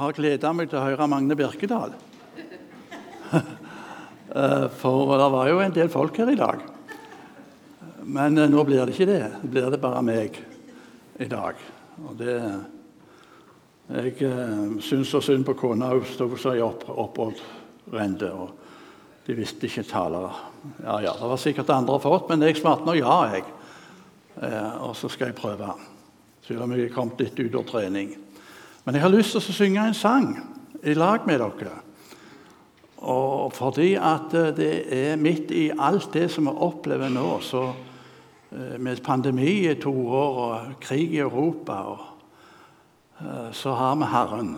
har gleda meg til å høre Magne Birkedal. Eh, for det var jo en del folk her i dag. Men eh, nå blir det ikke det. Det blir det bare meg i dag. Og det Jeg eh, syns så synd på kona. Hun sto så i opp, og de visste ikke talere. Ja, ja, det var sikkert andre fått, men jeg svarte nå ja, jeg. Og så skal jeg prøve. Selv om jeg er kommet litt ut av trening. Men jeg har lyst til å synge en sang i lag med dere. Og fordi at eh, det er midt i alt det som vi opplever nå, så eh, med pandemi i to år og krig i Europa, og, eh, så har vi Herren.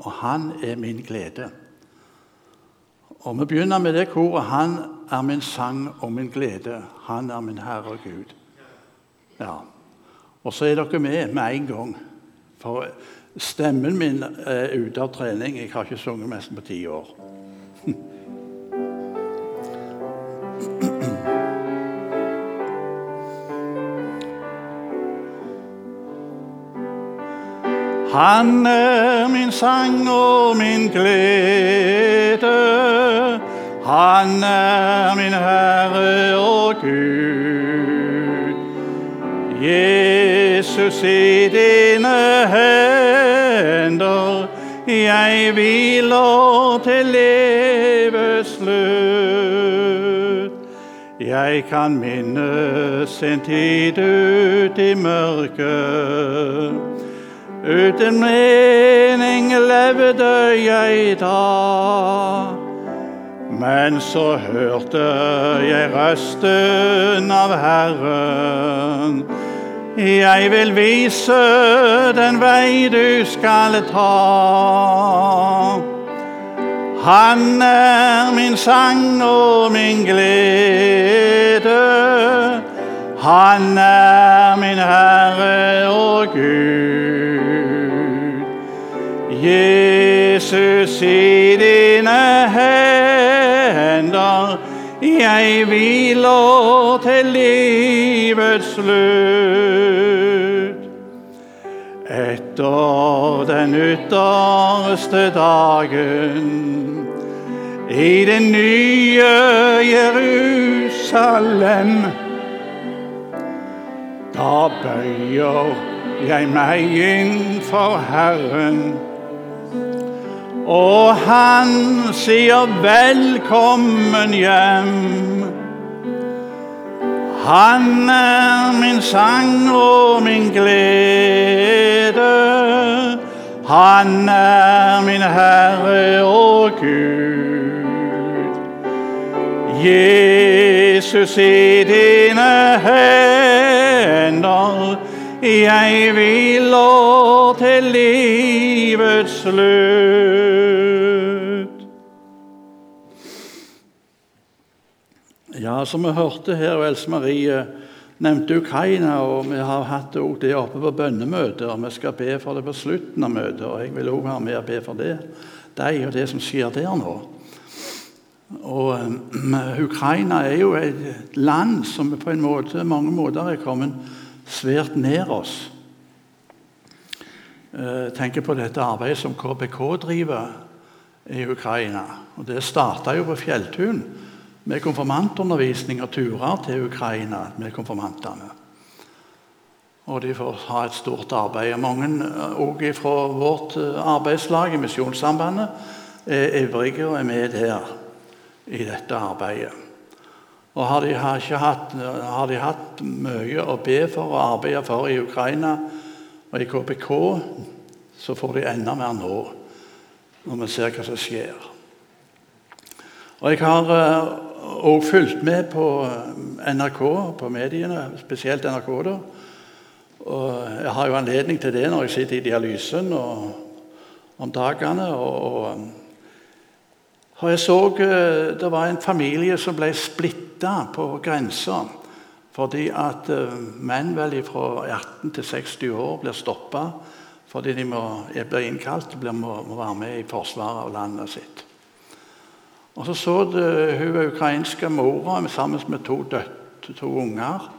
Og han er min glede. Og Vi begynner med det koret. Han er min sang og min glede. Han er min Herre Gud. Ja. Og så er dere med med en gang. For stemmen min er ute av trening. Jeg har ikke sunget nesten på ti år. Han er min sang og min glede. Han er min Herre og Gud. Jesus i dine hender jeg hviler til livets slutt. Jeg kan minnes en tid ut i mørket. Uten mening levde jeg da. Men så hørte jeg røsten av Herren jeg vil vise den vei du skal ta. Han er min sang og min glede. Han er min Herre og Gud. Jesus i dine hender jeg hviler til livets slutt. Etter den ytterste dagen i det nye Jerusalem. Da bøyer jeg meg inn for Herren og han sier 'velkommen hjem'. Han er min sang og min glede. Han er min Herre og Gud. Jesus i dine hender jeg hviler til livets slutt. Ja, som vi hørte her, og Else Marie nevnte Ukraina, og vi har hatt det oppe på bønnemøter. vi skal be for det på slutten av møtet. og Jeg vil òg være med og be for det, deg og det som skjer der nå. Og um, Ukraina er jo et land som på en måte, mange måter er kommet svært nær oss. Jeg eh, tenker på dette arbeidet som KBK driver i Ukraina. Og Det starta jo på Fjelltun med konfirmantundervisning og turer til Ukraina med konfirmantene. Og de får ha et stort arbeid. Mange òg eh, fra vårt eh, arbeidslag i Misjonssambandet er ivrige og er med her i dette arbeidet. Og har de, har, hatt, har de hatt mye å be for og arbeide for i Ukraina og i KPK, så får de enda mer nå, når vi ser hva som skjer. Og Jeg har uh, fulgt med på NRK, på mediene, spesielt NRK. da. Og Jeg har jo anledning til det når jeg sitter i dialysen og, om dagene. og, og og jeg så uh, Det var en familie som ble splittet på grensa fordi at uh, menn vel fra 18 til 60 år blir stoppa fordi de må, blir innkalt og må, må, være med i forsvaret av landet sitt. Og Så så det, hun ukrainske mora sammen med to, døtte, to unger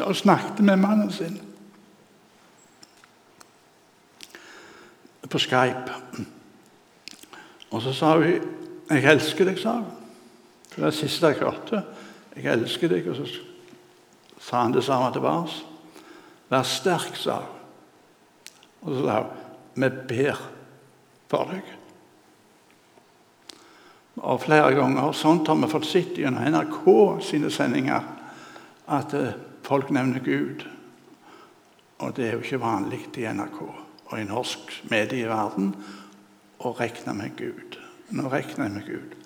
og snakket med mannen sin. på Skype. Og så sa hun 'Jeg elsker deg', sa hun. Det var det siste jeg hørte. 'Jeg elsker deg', og så sa han det samme tilbake. 'Vær sterk', sa hun. Og så sa hun 'Vi ber for deg'. Og flere ganger sånt har vi fått sett gjennom NRK sine sendinger at eh, folk nevner Gud. Og det er jo ikke vanlig i NRK og i norsk medieverden å regne med Gud. Nå regner jeg med Gud.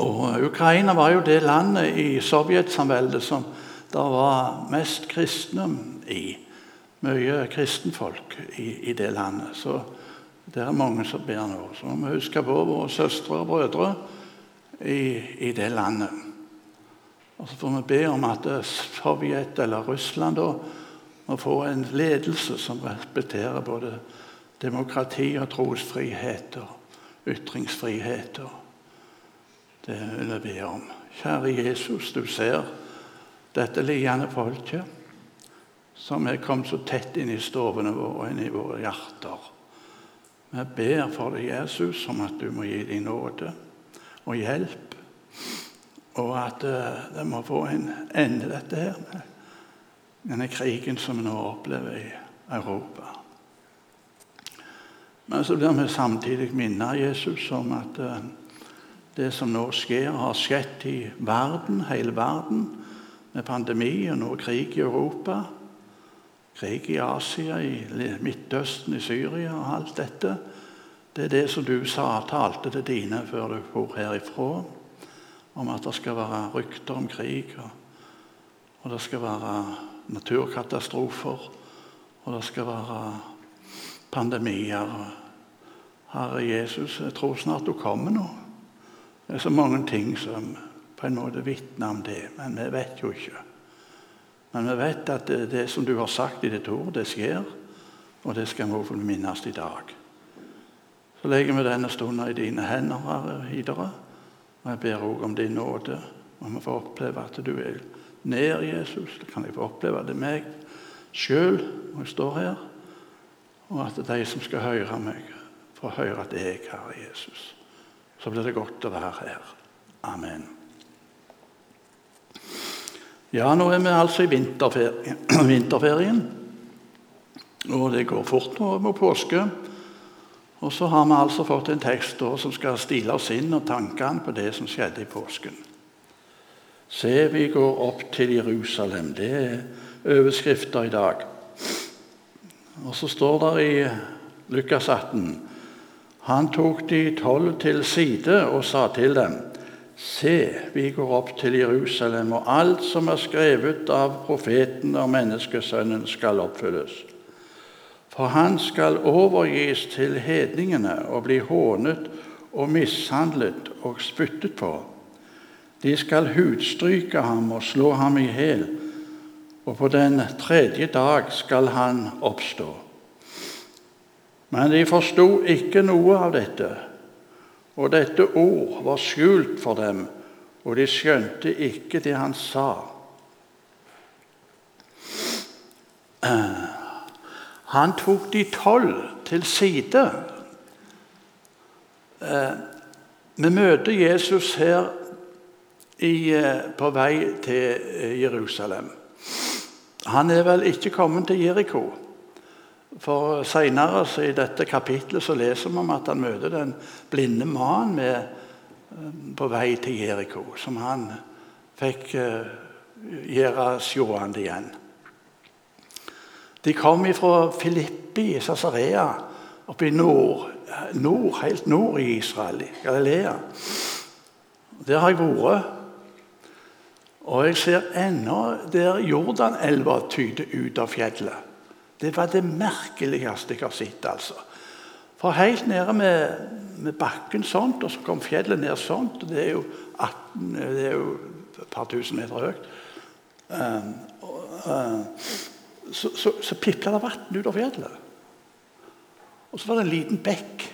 Og Ukraina var jo det landet i sovjetsamveldet som det var mest kristne i. Mye kristenfolk i, i det landet. Så det er mange som ber nå. Så må vi huske på våre søstre og brødre i, i det landet. Og så får vi be om at Sovjet eller Russland da, må få en ledelse som respekterer både demokrati og trosfrihet og ytringsfrihet. Det vil jeg be om. Kjære Jesus, du ser dette lidende folket som er kommet så tett inn i stovene våre og inn i våre hjerter. Vi ber for deg, Jesus, om at du må gi dem nåde og hjelp og at uh, det må få en ende, dette her, med denne krigen som vi nå opplever i Europa. Men så blir vi samtidig minnet Jesus om at uh, det som nå skjer, har skjedd i verden, hele verden, med pandemi og krig i Europa, krig i Asia, i Midtøsten, i Syria og alt dette. Det er det som du sa, talte til dine før du for herifra om at det skal være rykter om krig, og, og det skal være naturkatastrofer, og det skal være pandemier. Herre Jesus, jeg tror snart du kommer nå. Det er så mange ting som på en måte vitner om det, men vi vet jo ikke. Men vi vet at det, som du har sagt i ditt ord, det skjer, og det skal vi minnes i dag. Så legger vi denne stunden i dine hender, Herre, videre. Og jeg ber òg om din nåde. Og vi får oppleve at du er nær Jesus. Det kan jeg få oppleve det meg sjøl når jeg står her. Og at de som skal høre meg, får høre at jeg, Herre Jesus. Så blir det godt å være her. Amen. Ja, nå er vi altså i vinterferien. Og det går fort nå med påske. Og så har vi altså fått en tekst som skal stile oss inn og tankene på det som skjedde i påsken. Se, vi går opp til Jerusalem. Det er overskrifter i dag. Og så står det i Lukas 18 Han tok de tolv til side og sa til dem Se, vi går opp til Jerusalem, og alt som er skrevet av profeten og menneskesønnen, skal oppfylles. For han skal overgis til hedningene og bli hånet og mishandlet og spyttet på. De skal hudstryke ham og slå ham i hjel, og på den tredje dag skal han oppstå. Men de forsto ikke noe av dette, og dette ord var skjult for dem, og de skjønte ikke det han sa. Han tok de tolv til side. Eh, vi møter Jesus her eh, på vei til eh, Jerusalem. Han er vel ikke kommet til Jeriko. For Senere i dette kapitlet så leser vi om at han møter den blinde mannen på vei til Jeriko, som han fikk gjøre sjående igjen. De kom fra Filippi i Sasarea, oppe i nord, nord, helt nord i Israel, i Galilea. Der har jeg vært. Og jeg ser ennå der Jordanelva tyder ut av fjellet. Det var det merkeligste jeg har sett. altså. For helt nede med, med bakken sånt, og så kom fjellet ned sånt. Det er jo, 18, det er jo et par tusen meter høyt. Um, uh, så, så, så pipla det vann utover fjellet. Og så var det en liten bekk.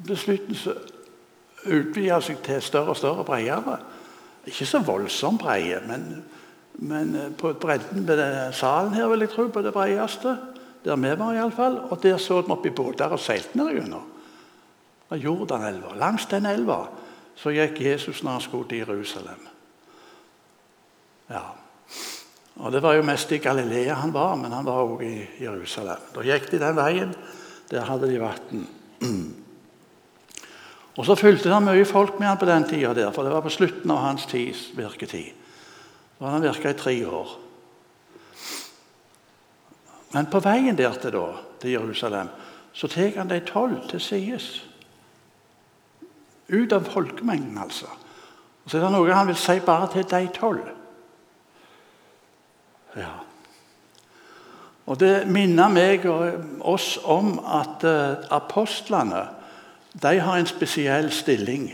Til slutten så utvida seg til større og større, bredere. Ikke så voldsomt breie, men, men eh, på bredden ved salen her vil jeg tro på det bredeste. Der vi var iallfall. Og der så vi oppi båter og seilte nedover. Jordanelva. Langs den elva så gikk Jesus når han skulle til Jerusalem. Ja. Og Det var jo mest i Galilea han var, men han var også i Jerusalem. Da gikk de den veien. Der hadde de vann. Og så fulgte det mye folk med han på den tida, for det var på slutten av hans tids virketid. Da han virka i tre år. Men på veien der til, da, til Jerusalem så tar han de tolv til side. Ut av folkemengden, altså. Og så er det noe han vil si bare til de tolv. Ja. Og Det minner meg og oss om at uh, apostlene de har en spesiell stilling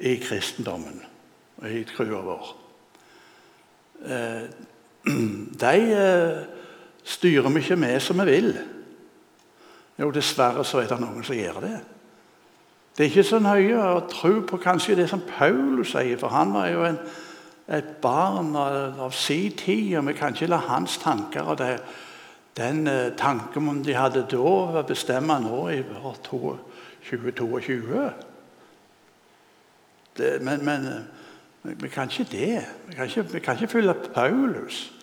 i kristendommen og i trua vår. Uh, de uh, styrer vi ikke med som vi vil. Jo, dessverre så er det noen som gjør det. Det er ikke så nøye å tro på kanskje det som Paulus sier, for han var jo en, et barn av, av sin tid, og vi kan ikke la hans tanker og det, den eh, tanken de hadde da, bestemme nå i år 2022. Men, men uh, vi kan ikke det. Vi kan ikke, vi kan ikke følge Paulus.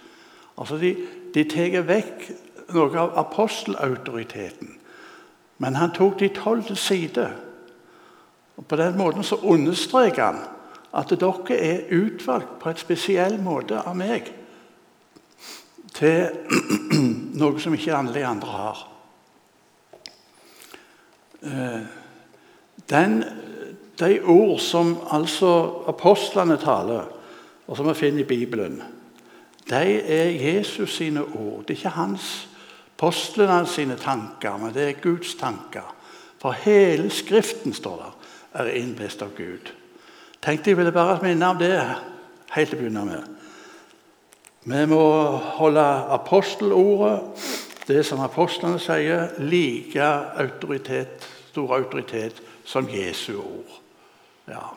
Altså, De, de tar vekk noe av apostelautoriteten. Men han tok de tolv til side. Og På den måten så understreker han at dere er utvalgt på et spesiell måte av meg til noe som ikke alle de andre har. Eh, den, de ord som altså apostlene taler, og som vi finner i Bibelen, de er Jesus sine ord. Det er ikke hans postlene sine tanker, men det er Guds tanker. For hele Skriften, står der, er innblåst av Gud. Tenkte jeg ville bare minne om det helt til å begynne med. Vi må holde apostelordet, det som apostlene sier, like autoritet, stor autoritet som Jesu ord. Ja.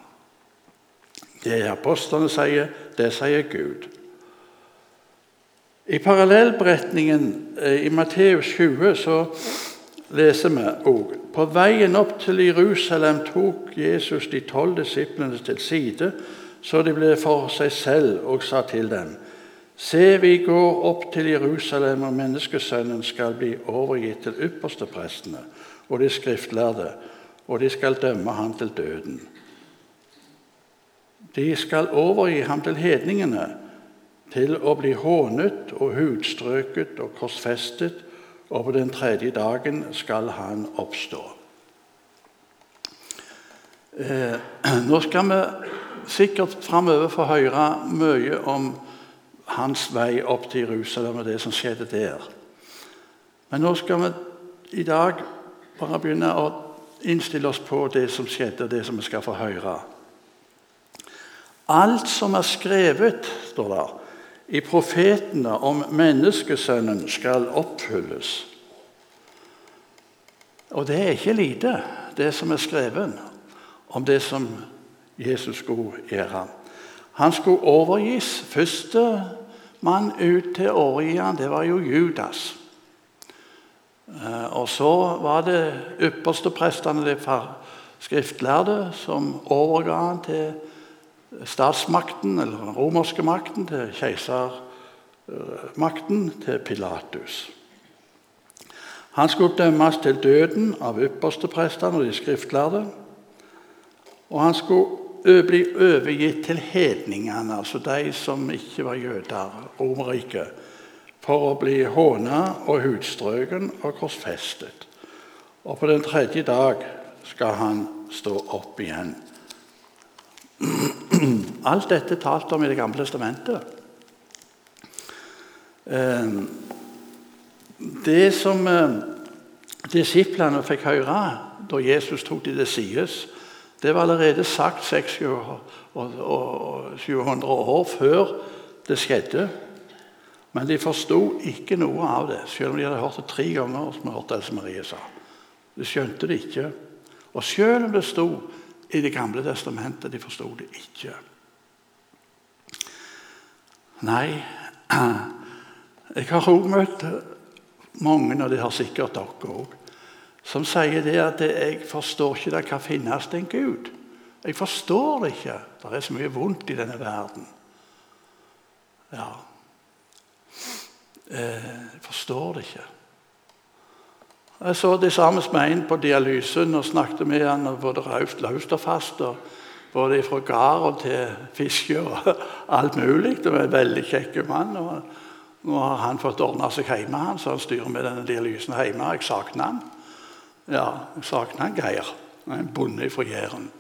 Det apostlene sier, det sier Gud. I parallellberetningen eh, i Matteus 20 så leser vi òg På veien opp til Jerusalem tok Jesus de tolv disiplene til side, så de ble for seg selv, og sa til dem:" Se, vi går opp til Jerusalem, og menneskesønnen skal bli overgitt til yppersteprestene og de skriftlærde, og de skal dømme ham til døden. De skal overgi ham til hedningene, til å bli hånet og hudstrøket og korsfestet og på den tredje dagen skal han oppstå. Eh, nå skal vi sikkert framover få høre mye om hans vei opp til Jerusalem og det som skjedde der. Men nå skal vi i dag bare begynne å innstille oss på det som skjedde, og det som vi skal få høre. Alt som er skrevet, står der, i profetene om menneskesønnen skal oppfylles. Og det er ikke lite, det som er skrevet om det som Jesus skulle gjøre. Han skulle overgis. Første mann ut til å overgi ham, det var jo Judas. Eh, og så var det ypperste prestene, de skriftlærde, som overga han til statsmakten, eller den romerske makten, til keisermakten, til Pilatus. Han skulle dømmes til døden av yppersteprestene og de skriftlærde. Og han skulle bli overgitt til hedningene, altså de som ikke var jøder, Romerriket, for å bli hånet og hudstrøken og korsfestet. Og på den tredje dag skal han stå opp igjen. Alt dette talt om i Det gamle testamentet. Ehm, det som eh, disiplene fikk høre da Jesus tok dem til sides, det var allerede sagt 600 700 år før det skjedde. Men de forsto ikke noe av det, selv om de hadde hørt det tre ganger. som hørte Else Marie sa. De skjønte det ikke. Og selv om det sto i Det gamle testamentet. De forsto det ikke. Nei, jeg har òg møtt mange, og det har sikkert dere òg, som sier det at 'jeg forstår ikke det kan finnes en Gud'. Jeg forstår det ikke. Det er så mye vondt i denne verden. Ja. Eh, jeg forstår det ikke. Jeg så det samme med en på dialysen og snakket med han både raust, løst og fast. Og både fra gard til fiske og alt mulig. Det var en veldig kjekk mann. og Nå har han fått ordna seg hjemme, han, så han styrer med denne dialysen hjemme. Jeg savner han. Ja, jeg savner han Geir. En bonde fra Jæren.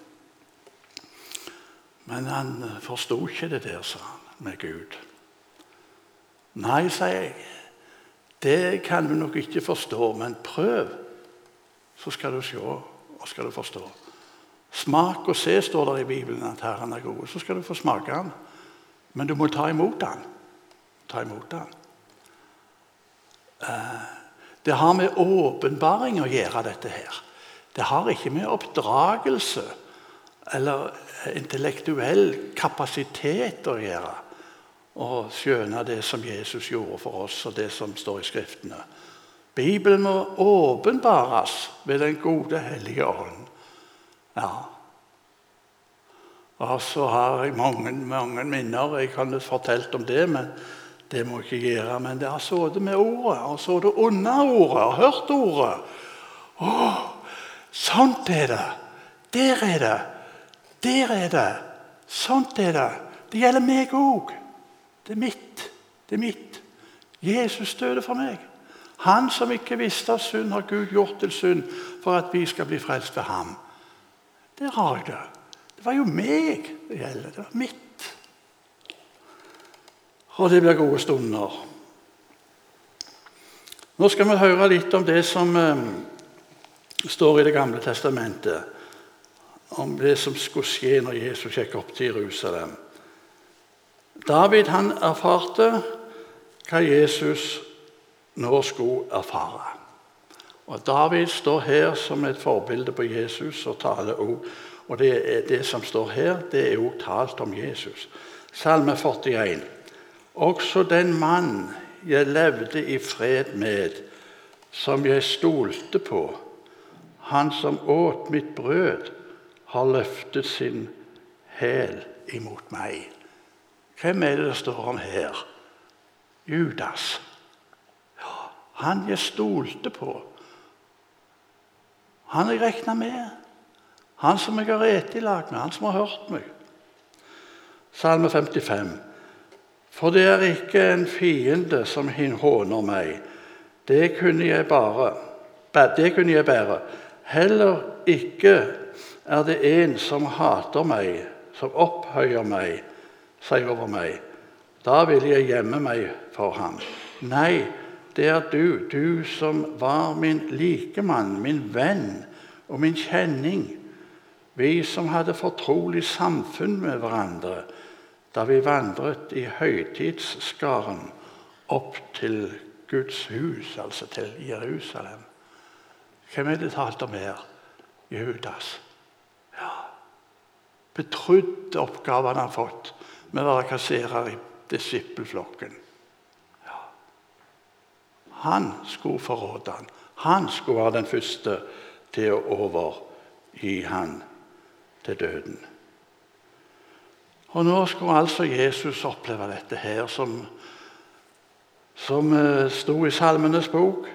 Men han forsto ikke det der, sa han, med Gud. Nei, sier jeg. Det kan du nok ikke forstå, men prøv, så skal du se og skal du forstå. Smak og se, står det i Bibelen, at Herren er god. Så skal du få smake den. Men du må ta imot den. Ta imot den. Eh, det har med åpenbaring å gjøre, dette her. Det har ikke med oppdragelse eller intellektuell kapasitet å gjøre og skjønne det som Jesus gjorde for oss, og det som står i Skriftene. Bibelen må åpenbares ved Den gode, hellige ånd. Ja. Og så har jeg mange, mange minner. Jeg kan fortalt om det, men det må jeg ikke gjøre. Men det har sittet med ordet, og det under ordet, og hørt ordet. Å, sånt er det! Der er det! Der er det! Sånt er det! Det gjelder meg òg. Det er mitt. Det er mitt. Jesus døde for meg. Han som ikke visste av synd, har Gud gjort til synd for at vi skal bli frelst ved ham. Der har jeg det. Det var jo meg det gjelder. Det var mitt. Og det blir gode stunder. Nå skal vi høre litt om det som eh, står i Det gamle testamentet. Om det som skulle skje når Jesus gikk opp til Jerusalem. David han erfarte hva Jesus nå skulle erfare. Og David står her som et forbilde på Jesus og taler òg. Og det, det som står her, det er òg talt om Jesus. Salme 41. Også den mann jeg levde i fred med, som jeg stolte på, han som åt mitt brød, har løftet sin hæl imot meg. Hvem er det det står om her? Judas. Han jeg stolte på. Han jeg regna med. Han som jeg har spist i lag med, han som har hørt meg. Salme 55. For det er ikke en fiende som håner meg. Det kunne jeg bare. Det kunne jeg bære. Heller ikke er det en som hater meg, som opphøyer meg seg over meg. Da vil jeg gjemme meg for ham. Nei, det er du, du som var min likemann, min venn og min kjenning. Vi som hadde fortrolig samfunn med hverandre da vi vandret i høytidsskaren opp til Guds hus, altså til Jerusalem. Hvem er det talt om her? Judas. Ja. Betrodd oppgavene han har fått med å være kasserer i disippelflokken. Ja. Han skulle forråde han. Han skulle være den første til å overgi han til døden. Og nå skulle altså Jesus oppleve dette her, som, som uh, sto i Salmenes bok.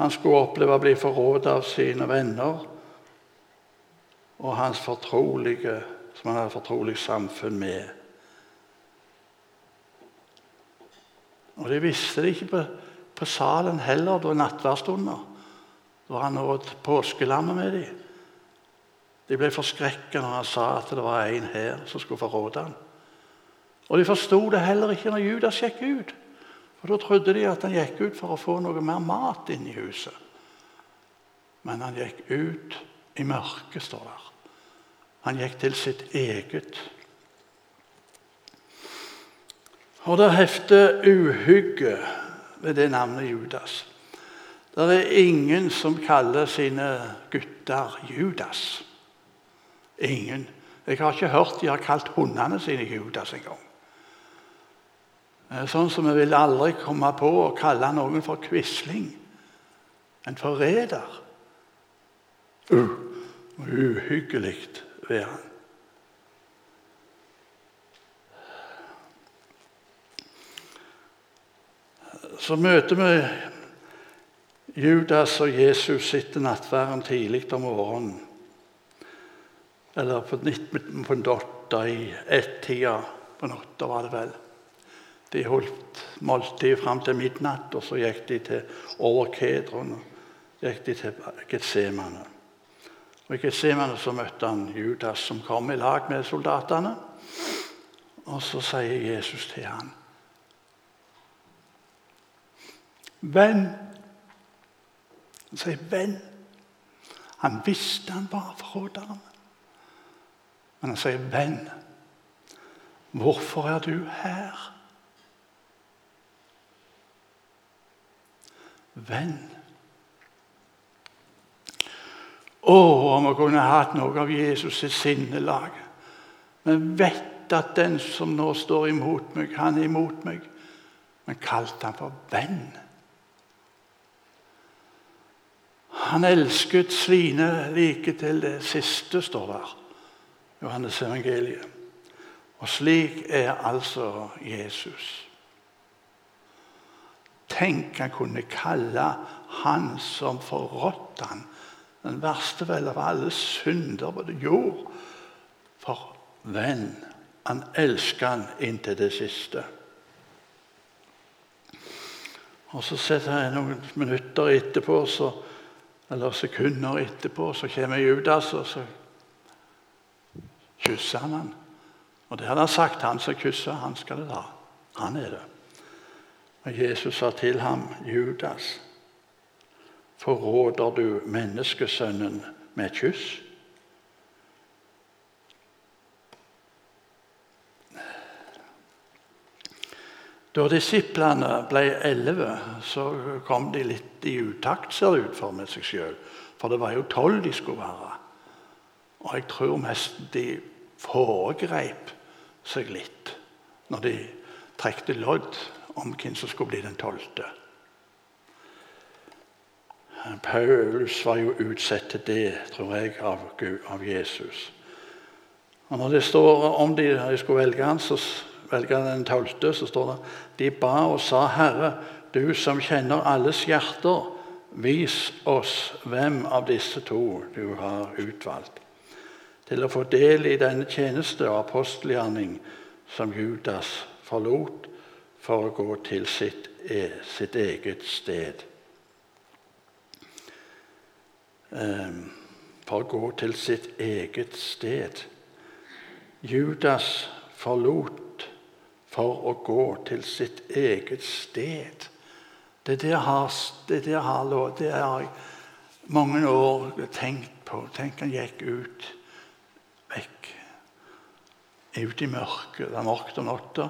Han skulle oppleve å bli forrådt av sine venner og hans fortrolige, som han hadde fortrolig samfunn med. Og Det visste de ikke på, på salen heller da nattverdstunder. Da han åt påskelammet med dem. De ble forskrekket når han sa at det var en her som skulle forråde ham. Og de forsto det heller ikke når Judas gikk ut. For Da trodde de at han gikk ut for å få noe mer mat inn i huset. Men han gikk ut i mørket, står der. Han gikk til sitt eget Og det hefter uhygge ved det navnet Judas. Det er ingen som kaller sine gutter Judas. Ingen. Jeg har ikke hørt de har kalt hundene sine Judas engang. Eh, sånn som vi vil aldri komme på å kalle noen for quisling. En forræder. Uh, ved han. Så møter vi Judas og Jesus etter nattverden tidlig om morgenen. Eller på, på dotter i ett-tida på natta, var det vel. De holdt måltid fram til midnatt, og så gikk de til over Kedron. gikk de til Getsemane. Og I Getsemane så møtte han Judas, som kom i lag med soldatene. Og så sier Jesus til ham Venn. Han sier 'venn'. Han visste han var forråderen. Men han sier 'venn'. Hvorfor er du her? Venn. Å, om vi kunne hatt noe av Jesus' sitt sinnelag. Vi vet at den som nå står imot meg, han er imot meg. Men kalte han for venn. Han elsket sine like til det siste, står der. Johannes evangeliet. Og slik er altså Jesus. Tenk han kunne kalle han som forrådte han, den verste vel av alle synder på jord, for venn. Han elsket han inntil det siste. Og Så setter jeg noen minutter etterpå, så, eller sekunder etterpå, så kommer Judas, og så kysser han han. Og det hadde han sagt. Han som kysser, han skal det ta. Han er det. Og Jesus sa til ham, Judas, forråder du menneskesønnen med kyss? Da disiplene ble elleve, så kom de litt i utakt, ser det ut for med seg sjøl. For det var jo tolv de skulle være. Og jeg tror mest de foregrep seg litt når de trekte lodd om hvem som skulle bli den tolvte. Paulus var jo utsatt til det, tror jeg, av, Gud, av Jesus. Og Når det står om de, de skulle velge han, så velge den tolvte, så står det de ba og sa, Herre, du som kjenner alles hjerter, vis oss hvem av disse to du har utvalgt, til å få del i denne tjeneste og apostelgjerning som Judas forlot for å gå til sitt, e, sitt eget sted. Ehm, for å gå til sitt eget sted. Judas forlot for å gå til sitt eget sted. Det der har, det der har, det har jeg mange år tenkt på. Tenk han gikk ut vekk. Ut i mørket. Det er mørkt om natta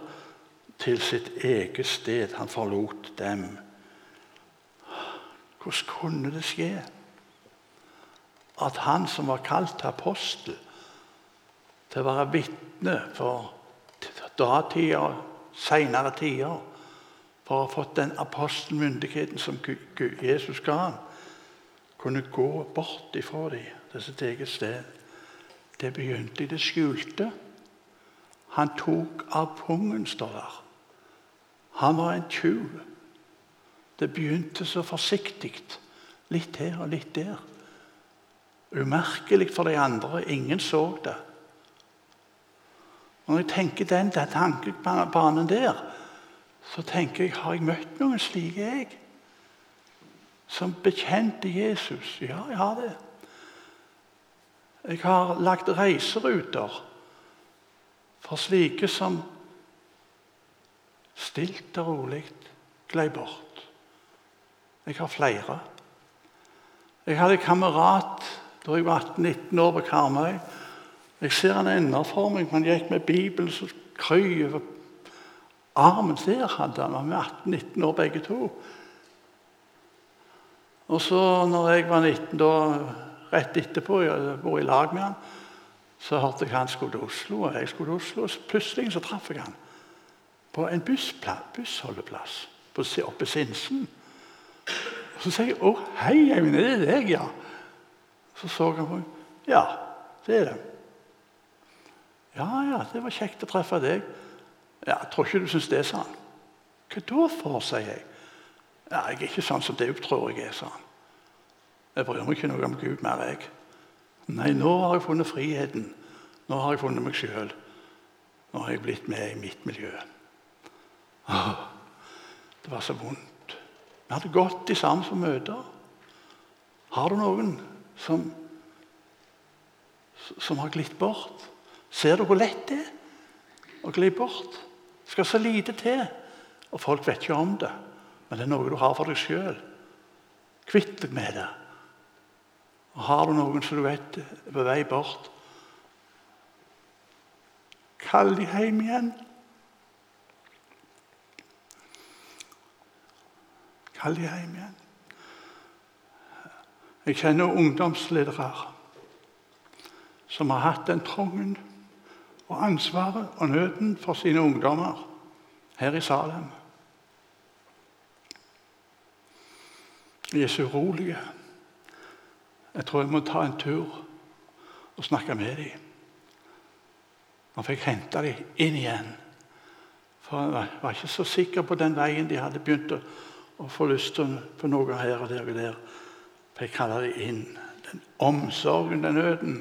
til sitt eget sted. Han forlot dem. Hvordan kunne det skje at han som var kalt apostel, til å være vitne for datida seinere tider, for å ha fått den apostelmyndigheten som Jesus ga ham, kunne gå bort ifra dem til sitt eget sted. Det begynte i det skjulte. Han tok av pungen, står der. Han var en tjuv. Det begynte så forsiktig. Litt her og litt der. Umerkelig for de andre. Ingen så det. Når jeg tenker den, den tankebanen der, så tenker jeg har jeg møtt noen slike, jeg? Som bekjente Jesus? Ja, jeg har det. Jeg har lagt reiseruter for slike som stilt og rolig glei bort. Jeg har flere. Jeg hadde en kamerat da jeg var 18-19 år på Karmøy. Jeg ser han ennå for meg. Han gikk med Bibelen så krøy over armen. Der hadde han. Han var 18-19 år begge to. Og så når jeg var 19, da, rett etterpå, jeg bor i lag med han, så hørte jeg han skulle til Oslo, og jeg skulle til Oslo. og Plutselig så traff jeg han på en bussholdeplass oppe i Sinsen. Og Så sier jeg 'Å, hei, Eivind, er det deg, ja?' Så så han på meg. 'Ja, det er det.' 'Ja, ja, det var kjekt å treffe deg.' 'Ja, jeg tror ikke du syns det', sa han. 'Hva da for', sier jeg. 'Ja, 'Jeg er ikke sånn som du tror jeg er', sa han. 'Jeg bryr meg ikke noe om Gud mer, jeg.' 'Nei, nå har jeg funnet friheten. Nå har jeg funnet meg sjøl. Nå har jeg blitt med i mitt miljø.' Det var så vondt. Vi hadde gått i sammen på møter. Har du noen som, som har glitt bort? Ser du hvor lett det er å gli bort? Det skal så lite til, og folk vet ikke om det. Men det er noe du har for deg sjøl. Kvitt deg med det. Og Har du noen som du vet er på vei bort, kall de hjem igjen. Kall de hjem igjen. Jeg kjenner ungdomsledere som har hatt den trangen og ansvaret og nøden for sine ungdommer her i Salem. De er så urolige. Jeg tror jeg må ta en tur og snakke med dem. Han fikk hente dem inn igjen. For jeg var ikke så sikker på den veien de hadde begynt å få lyst til på noe her og der og der. For jeg kaller dem inn. Den omsorgen, den nøden.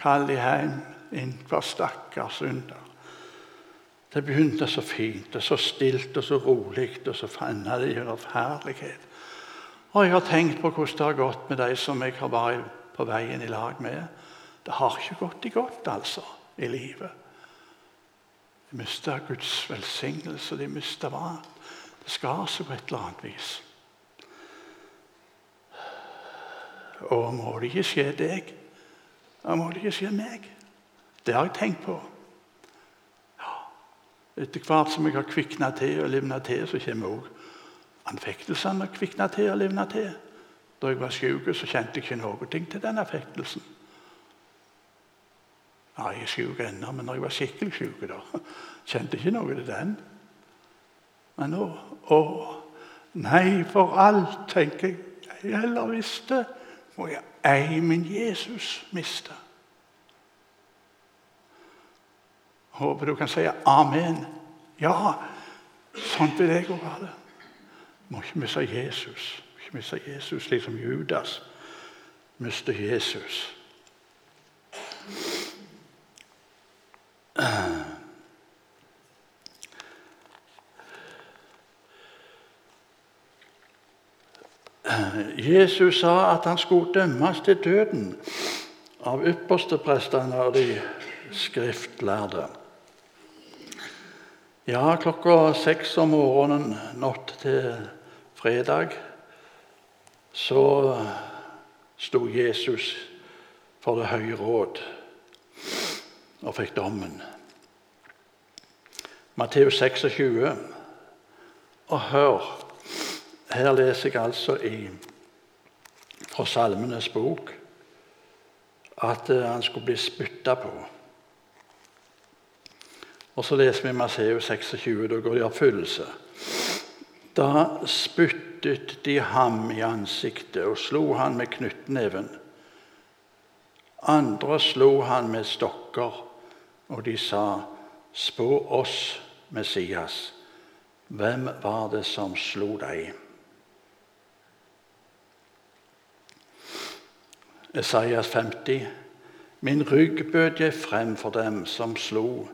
Kall de hjem inn hver stakkars synder. Det begynte så fint og så stilt og så rolig, og så fanna de under herlighet. Og jeg har tenkt på hvordan det har gått med de som jeg har vært på veien i lag med. Det har ikke gått i godt, altså, i livet. De mista Guds velsignelse, de mista hva? Det skar seg på et eller annet vis. Og må det ikke skje deg? Og må det ikke skje meg? Det har jeg tenkt på. Ja. Etter hvert som jeg har kvikna til og livna til, så kommer òg anfektelsene kvikna til og livna til. Da jeg var så kjente jeg ikke noe til den affektelsen. Ja, jeg er syk ennå, men når jeg var skikkelig syk, kjente jeg ikke noe til den. Men nå Å, nei, for alt, tenker jeg. Jeg heller visste, må jeg ei min Jesus miste. Håper du kan si amen. Ja, sånn vil jeg òg ha det. Må ikke miste Jesus. Må ikke miste Jesus slik som Judas miste Jesus. Jesus sa at han skulle dømmes til døden av yppersteprestene og de skriftlærde. Ja, klokka seks om morgenen natt til fredag så sto Jesus for Det høye råd og fikk dommen. Matteus 26. Og hør her leser jeg altså i, fra Salmenes bok at uh, han skulle bli spytta på. Og så leser vi Matteus 26, da går det i oppfyllelse. Da spyttet de ham i ansiktet og slo han med knyttneven. Andre slo han med stokker, og de sa, Spå oss, Messias, hvem var det som slo deg? Esaias 50. Min rygg bød jeg frem for dem som slo,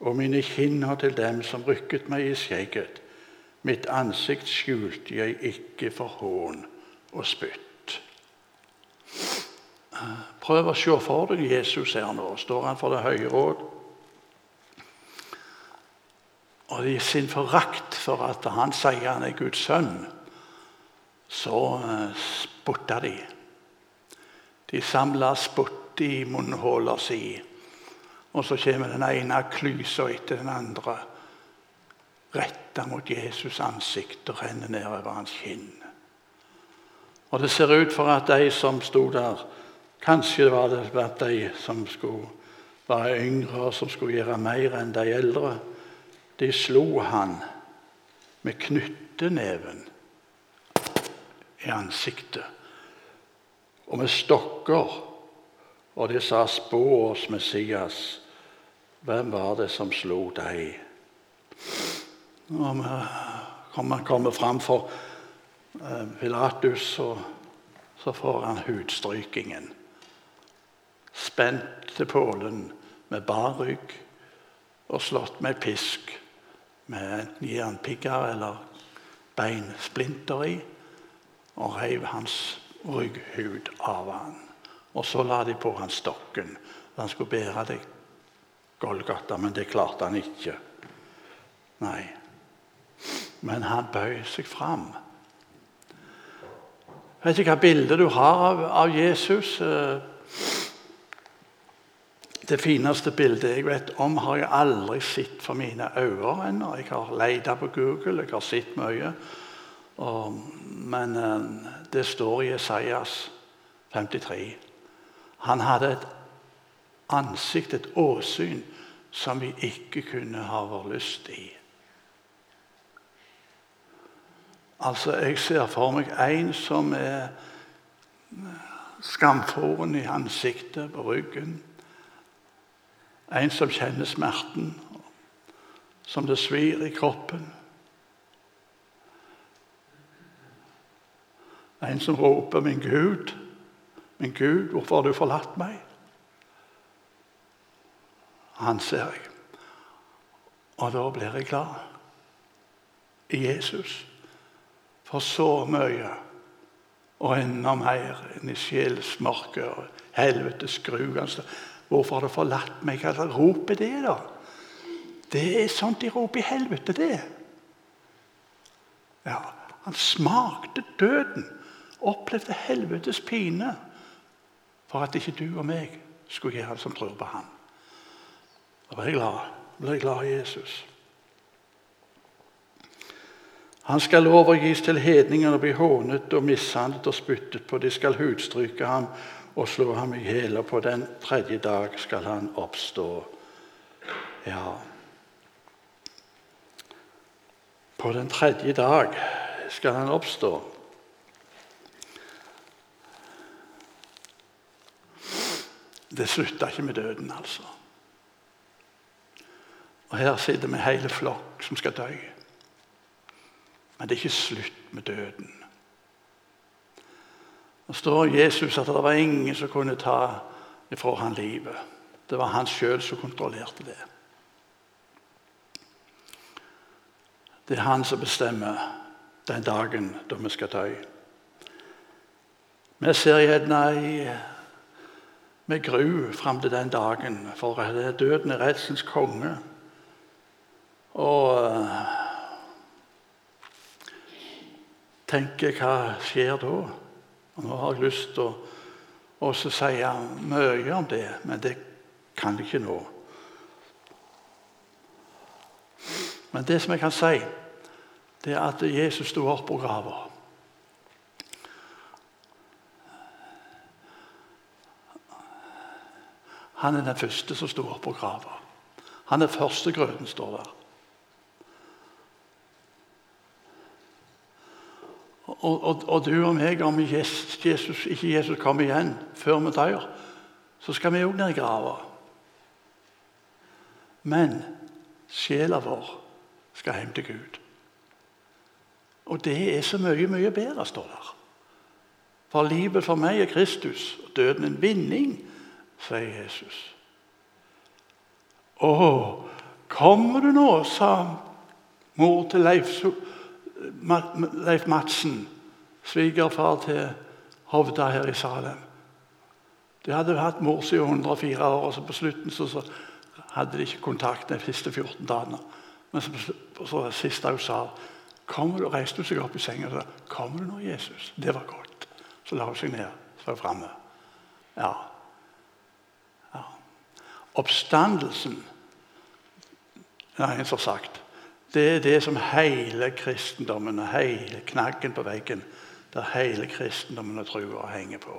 og mine kinner til dem som rykket meg i skjegget. Mitt ansikt skjulte jeg ikke for hån og spytt. Prøv å se for deg Jesus her nå. Står han for det høye råd? Og i sin forakt for at han sier han er Guds sønn, så spotta de. De samla spott i munnhåla si. Og så kommer den ene klysa etter den andre retta mot Jesus' ansikt og renner nedover hans kinn. Og det ser ut for at de som sto der, kanskje var det var de som skulle være yngre og som skulle gjøre mer enn de eldre, De slo han med knytteneven i ansiktet og med stokker. Og de sa, 'Spå oss, Messias, hvem var det som slo deg?' Når vi kommer fram for eh, Pilatus, så, så får han hudstrykingen. Spent til pålen med bar rygg og slått med pisk med enten jernpigger eller beinsplinter i, og reiv hans rygghud av han. Og så la de på han stokken. Han skulle bære det Golgata, men det klarte han ikke. Nei. Men han bøy seg fram. Vet ikke hva bilde du har av, av Jesus. Eh, det fineste bildet jeg vet om, har jeg aldri sett for mine øyne ennå. Jeg har leita på Google, jeg har sett mye. Og, men eh, det står i Esaias 53. Han hadde et ansikt, et åsyn, som vi ikke kunne ha vår lyst i. Altså, Jeg ser for meg en som er skamforen i ansiktet, på ryggen. En som kjenner smerten, som det svir i kroppen. En som roper 'Min Gud, min Gud, hvorfor har du forlatt meg?' Han ser jeg. Og da blir jeg glad i Jesus. For så mye og enda mer enn i sjelsmørket og helvetes gru. Hvorfor har du forlatt meg? Hva slags rop er det, da? Det er sånt de roper i helvete, det. Ja, Han smakte døden, opplevde helvetes pine for at ikke du og meg skulle gjøre det som tror på ham. Da ble jeg glad. Da ble jeg glad i Jesus. Han skal overgis til hedningene og bli hånet og mishandlet og spyttet på. De skal hudstryke ham og slå ham i hjel, og på den tredje dag skal han oppstå. Ja På den tredje dag skal han oppstå. Det slutta ikke med døden, altså. Og Her sitter vi hele flokk som skal dø. Men det er ikke slutt med døden. Det står Jesus at det var ingen som kunne ta ifra han livet. Det var han sjøl som kontrollerte det. Det er han som bestemmer den dagen da vi skal dø. Vi ser gjerne med gru fram til den dagen, for døden er redselens konge. Og eh, tenker hva skjer da? Og nå har jeg lyst til å si mye om det, men det kan jeg ikke nå. Men det som jeg kan si, det er at Jesus sto opp på grava. Han er den første som sto opp på grava. Han er førstegrøten, står der. Og, og, og, du og meg, om Jesus, ikke Jesus kommer igjen før vi dør, så skal vi òg ned i grava. Men sjela vår skal hjem til Gud. Og det er så mye, mye bedre, står der. For livet for meg er Kristus, og døden en vinning, sier Jesus. Å, kommer du nå, sa mor til Leif Leif Madsen, svigerfar til Hovda her i Salem. De hadde hatt mor siden 104 år, og så på slutten så, så hadde de ikke kontakt de siste 14 dagene. Men så, så siste hun sa kommer du, reiste hun seg opp i senga og sa 'Kommer du nå, Jesus?' Det var godt. Så la hun seg ned. Så var hun framme. Ja. ja. Oppstandelsen, det er en som har sagt det er det som hele kristendommen og hele knaggen på veggen der hele kristendommen og trua henger på.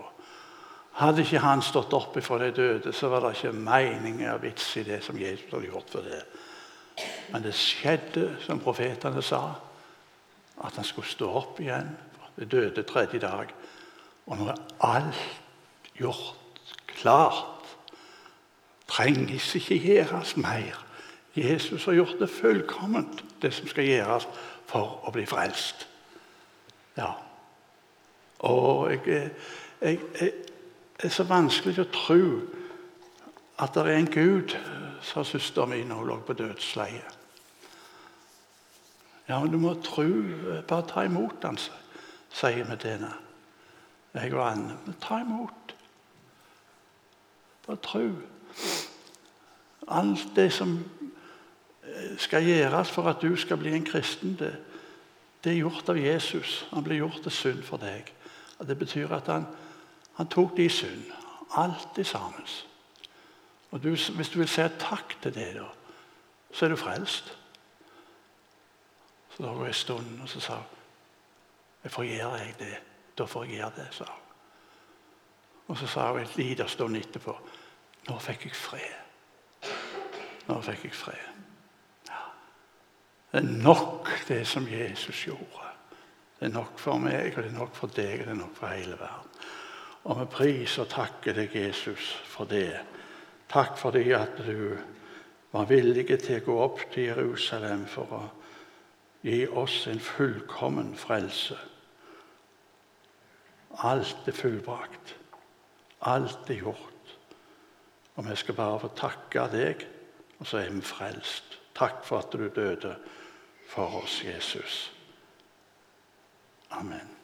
Hadde ikke han stått opp ifra de døde, så var det ikke mening og vits i det som Jesus hadde gjort for det. Men det skjedde, som profetene sa, at han skulle stå opp igjen. Det døde tredje dag. Og nå er alt gjort klart. Trenges ikke gjøres mer. Jesus har gjort det fullkomment, det som skal gjøres for å bli frelst. Ja. Og jeg, jeg, jeg, er så vanskelig å tro at det er en Gud, sa søsteren min da hun lå på dødsleiet. Ja, men du må tro. Bare ta imot han, sier henne. Jeg og Anne. Men ta imot. Bare tro. Alt det som skal gjøres for at du skal bli en kristen, det, det er gjort av Jesus. Han ble gjort til synd for deg. Og Det betyr at han, han tok de synd. Alt i sammen. Og du, Hvis du vil si takk til det, da, så er du frelst. Så da var jeg en stund, og så sa hun jeg gjøre jeg det. Da får jeg gjøre det, sa hun. Og så sa hun en liten stund etterpå nå fikk jeg fred. Nå fikk jeg fred. Det er nok, det som Jesus gjorde. Det er nok for meg, og det er nok for deg, og det er nok for hele verden. Og vi priser og takker deg, Jesus, for det. Takk fordi at du var villig til å gå opp til Jerusalem for å gi oss en fullkommen frelse. Alt er fullbrakt. Alt er gjort. Og vi skal bare få takke deg, og så er vi frelst. Takk for at du døde for oss, Jesus. Amen.